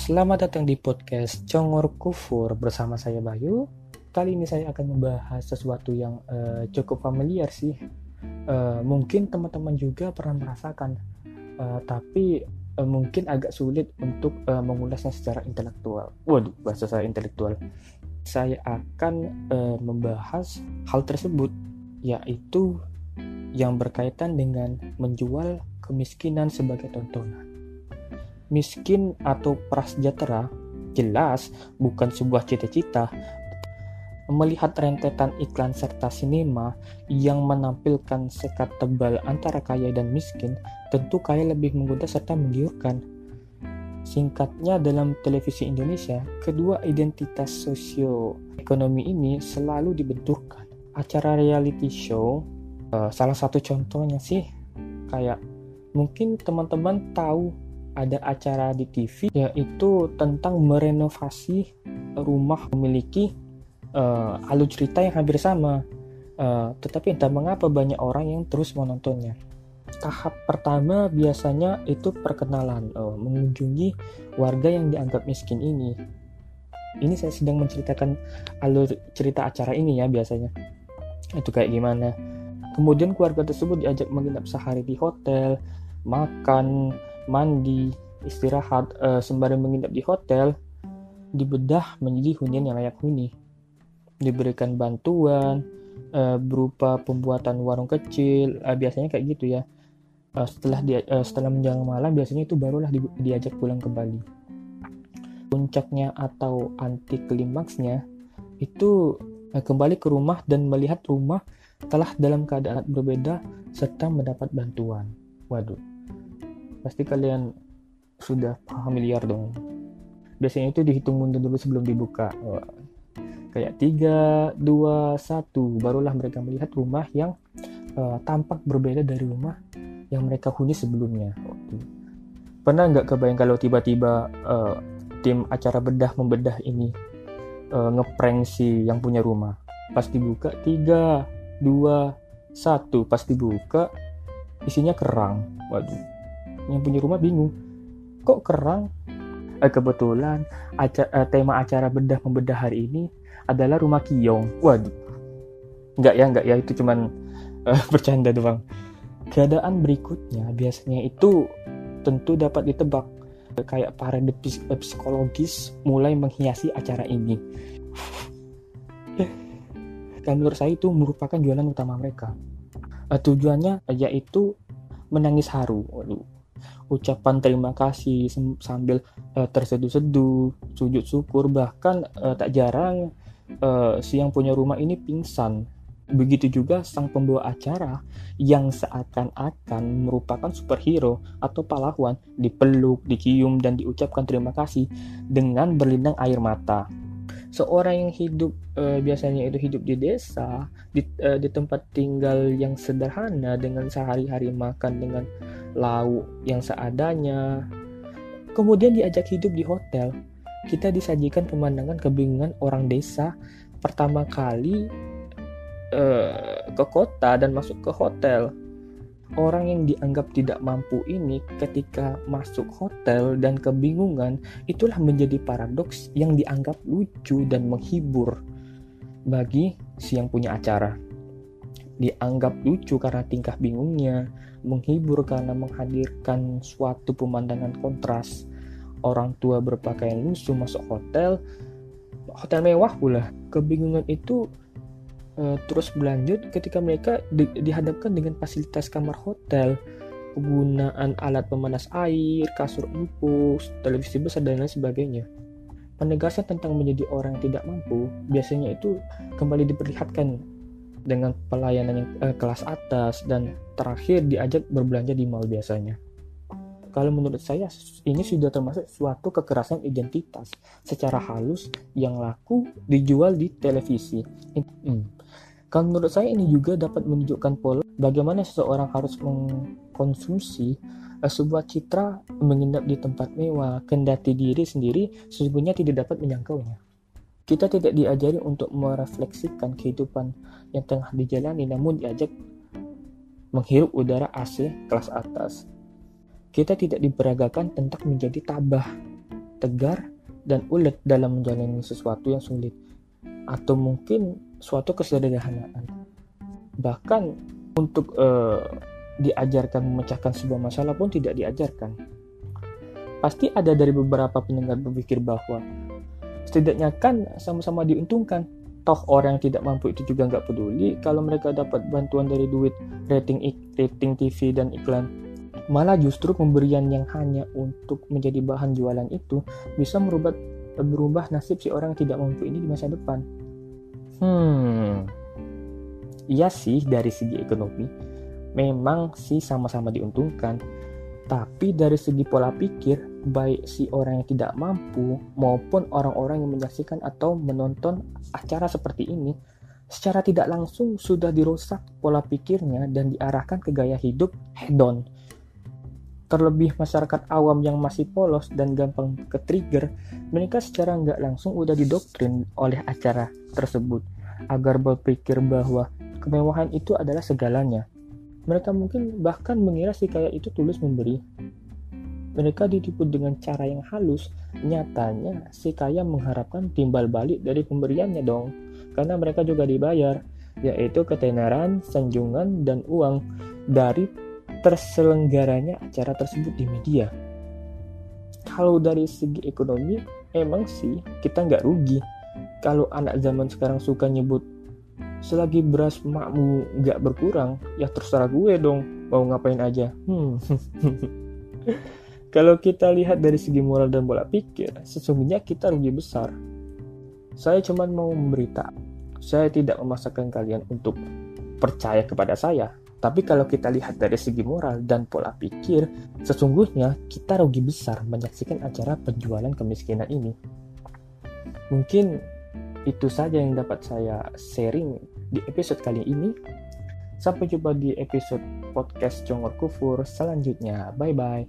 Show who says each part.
Speaker 1: Selamat datang di podcast Congor Kufur bersama saya Bayu. Kali ini saya akan membahas sesuatu yang uh, cukup familiar sih. Uh, mungkin teman-teman juga pernah merasakan, uh, tapi uh, mungkin agak sulit untuk uh, mengulasnya secara intelektual. Waduh, bahasa saya intelektual. Saya akan uh, membahas hal tersebut, yaitu yang berkaitan dengan menjual kemiskinan sebagai tontonan miskin atau prasejahtera jelas bukan sebuah cita-cita. Melihat rentetan iklan serta sinema yang menampilkan sekat tebal antara kaya dan miskin, tentu kaya lebih menggoda serta menggiurkan. Singkatnya dalam televisi Indonesia, kedua identitas sosio-ekonomi ini selalu dibenturkan. Acara reality show, uh, salah satu contohnya sih, kayak mungkin teman-teman tahu ada acara di TV yaitu tentang merenovasi rumah memiliki uh, alur cerita yang hampir sama. Uh, tetapi entah mengapa banyak orang yang terus menontonnya. Tahap pertama biasanya itu perkenalan, uh, mengunjungi warga yang dianggap miskin ini. Ini saya sedang menceritakan alur cerita acara ini ya biasanya. Itu kayak gimana. Kemudian keluarga tersebut diajak menginap sehari di hotel, makan, mandi, istirahat uh, sembari menginap di hotel dibedah menjadi hunian yang layak huni. Diberikan bantuan uh, berupa pembuatan warung kecil, uh, biasanya kayak gitu ya. Uh, setelah dia setelah menjelang malam biasanya itu barulah di, diajak pulang kembali. Puncaknya atau anti klimaksnya itu kembali ke rumah dan melihat rumah telah dalam keadaan berbeda serta mendapat bantuan. Waduh, pasti kalian sudah familiar dong. Biasanya itu dihitung mundur dulu sebelum dibuka. Wah. kayak 3, 2, 1 barulah mereka melihat rumah yang uh, tampak berbeda dari rumah yang mereka huni sebelumnya. Pernah nggak kebayang kalau tiba-tiba uh, tim acara bedah membedah ini uh, ngeprank si yang punya rumah? Pas dibuka 3, 2, 1 pas dibuka isinya kerang. Waduh yang punya rumah bingung. Kok kerang? Eh, kebetulan aca eh, tema acara bedah membedah hari ini adalah rumah kiong. Waduh. Nggak ya nggak ya itu cuman eh, bercanda doang. Keadaan berikutnya biasanya itu tentu dapat ditebak. Kayak parade psikologis mulai menghiasi acara ini. Dan menurut saya itu merupakan jualan utama mereka. Tujuannya yaitu menangis haru ucapan terima kasih sambil uh, terseduh-seduh, sujud syukur, bahkan uh, tak jarang uh, si yang punya rumah ini pingsan. Begitu juga sang pembawa acara yang seakan-akan merupakan superhero atau pahlawan dipeluk, dicium, dan diucapkan terima kasih dengan berlinang air mata seorang yang hidup uh, biasanya itu hidup di desa di, uh, di tempat tinggal yang sederhana dengan sehari-hari makan dengan lauk yang seadanya. Kemudian diajak hidup di hotel. Kita disajikan pemandangan kebingungan orang desa. Pertama kali uh, ke kota dan masuk ke hotel orang yang dianggap tidak mampu ini ketika masuk hotel dan kebingungan itulah menjadi paradoks yang dianggap lucu dan menghibur bagi si yang punya acara. Dianggap lucu karena tingkah bingungnya, menghibur karena menghadirkan suatu pemandangan kontras. Orang tua berpakaian lusuh masuk hotel, hotel mewah pula. Kebingungan itu uh, terus berlanjut ketika mereka di, dihadapkan dengan fasilitas kamar hotel, penggunaan alat pemanas air, kasur empuk, televisi besar dan lain sebagainya. Penegasan tentang menjadi orang yang tidak mampu biasanya itu kembali diperlihatkan dengan pelayanan yang uh, kelas atas dan terakhir diajak berbelanja di mall biasanya. Kalau menurut saya ini sudah termasuk suatu kekerasan identitas secara halus yang laku dijual di televisi. Hmm. Kalau menurut saya ini juga dapat menunjukkan pola bagaimana seseorang harus mengkonsumsi uh, sebuah citra menginap di tempat mewah, kendati diri sendiri sesungguhnya tidak dapat menyangkaunya. Kita tidak diajari untuk merefleksikan kehidupan yang tengah dijalani namun diajak menghirup udara AC kelas atas kita tidak diperagakan tentang menjadi tabah. tegar, dan ulet dalam menjalani sesuatu yang sulit, atau mungkin suatu kesederhanaan. Bahkan untuk uh, diajarkan memecahkan sebuah masalah pun tidak diajarkan. Pasti ada dari beberapa pendengar berpikir bahwa setidaknya kan sama-sama diuntungkan. Toh orang yang tidak mampu itu juga nggak peduli kalau mereka dapat bantuan dari duit rating rating TV dan iklan. Malah justru pemberian yang hanya untuk menjadi bahan jualan itu bisa merubah berubah nasib si orang yang tidak mampu ini di masa depan. Hmm, iya sih dari segi ekonomi, memang sih sama-sama diuntungkan. Tapi dari segi pola pikir, baik si orang yang tidak mampu maupun orang-orang yang menyaksikan atau menonton acara seperti ini, secara tidak langsung sudah dirusak pola pikirnya dan diarahkan ke gaya hidup hedon. Terlebih masyarakat awam yang masih polos dan gampang ke trigger, mereka secara nggak langsung udah didoktrin oleh acara tersebut agar berpikir bahwa kemewahan itu adalah segalanya mereka mungkin bahkan mengira si kaya itu tulus memberi. Mereka ditipu dengan cara yang halus. Nyatanya si kaya mengharapkan timbal balik dari pemberiannya dong. Karena mereka juga dibayar, yaitu ketenaran, sanjungan, dan uang dari terselenggaranya acara tersebut di media. Kalau dari segi ekonomi, emang sih kita nggak rugi. Kalau anak zaman sekarang suka nyebut selagi beras makmu nggak berkurang ya terserah gue dong mau ngapain aja hmm. kalau kita lihat dari segi moral dan bola pikir sesungguhnya kita rugi besar saya cuma mau memberita saya tidak memaksakan kalian untuk percaya kepada saya tapi kalau kita lihat dari segi moral dan pola pikir, sesungguhnya kita rugi besar menyaksikan acara penjualan kemiskinan ini. Mungkin itu saja yang dapat saya sharing di episode kali ini. Sampai jumpa di episode podcast Jongor Kufur selanjutnya. Bye bye.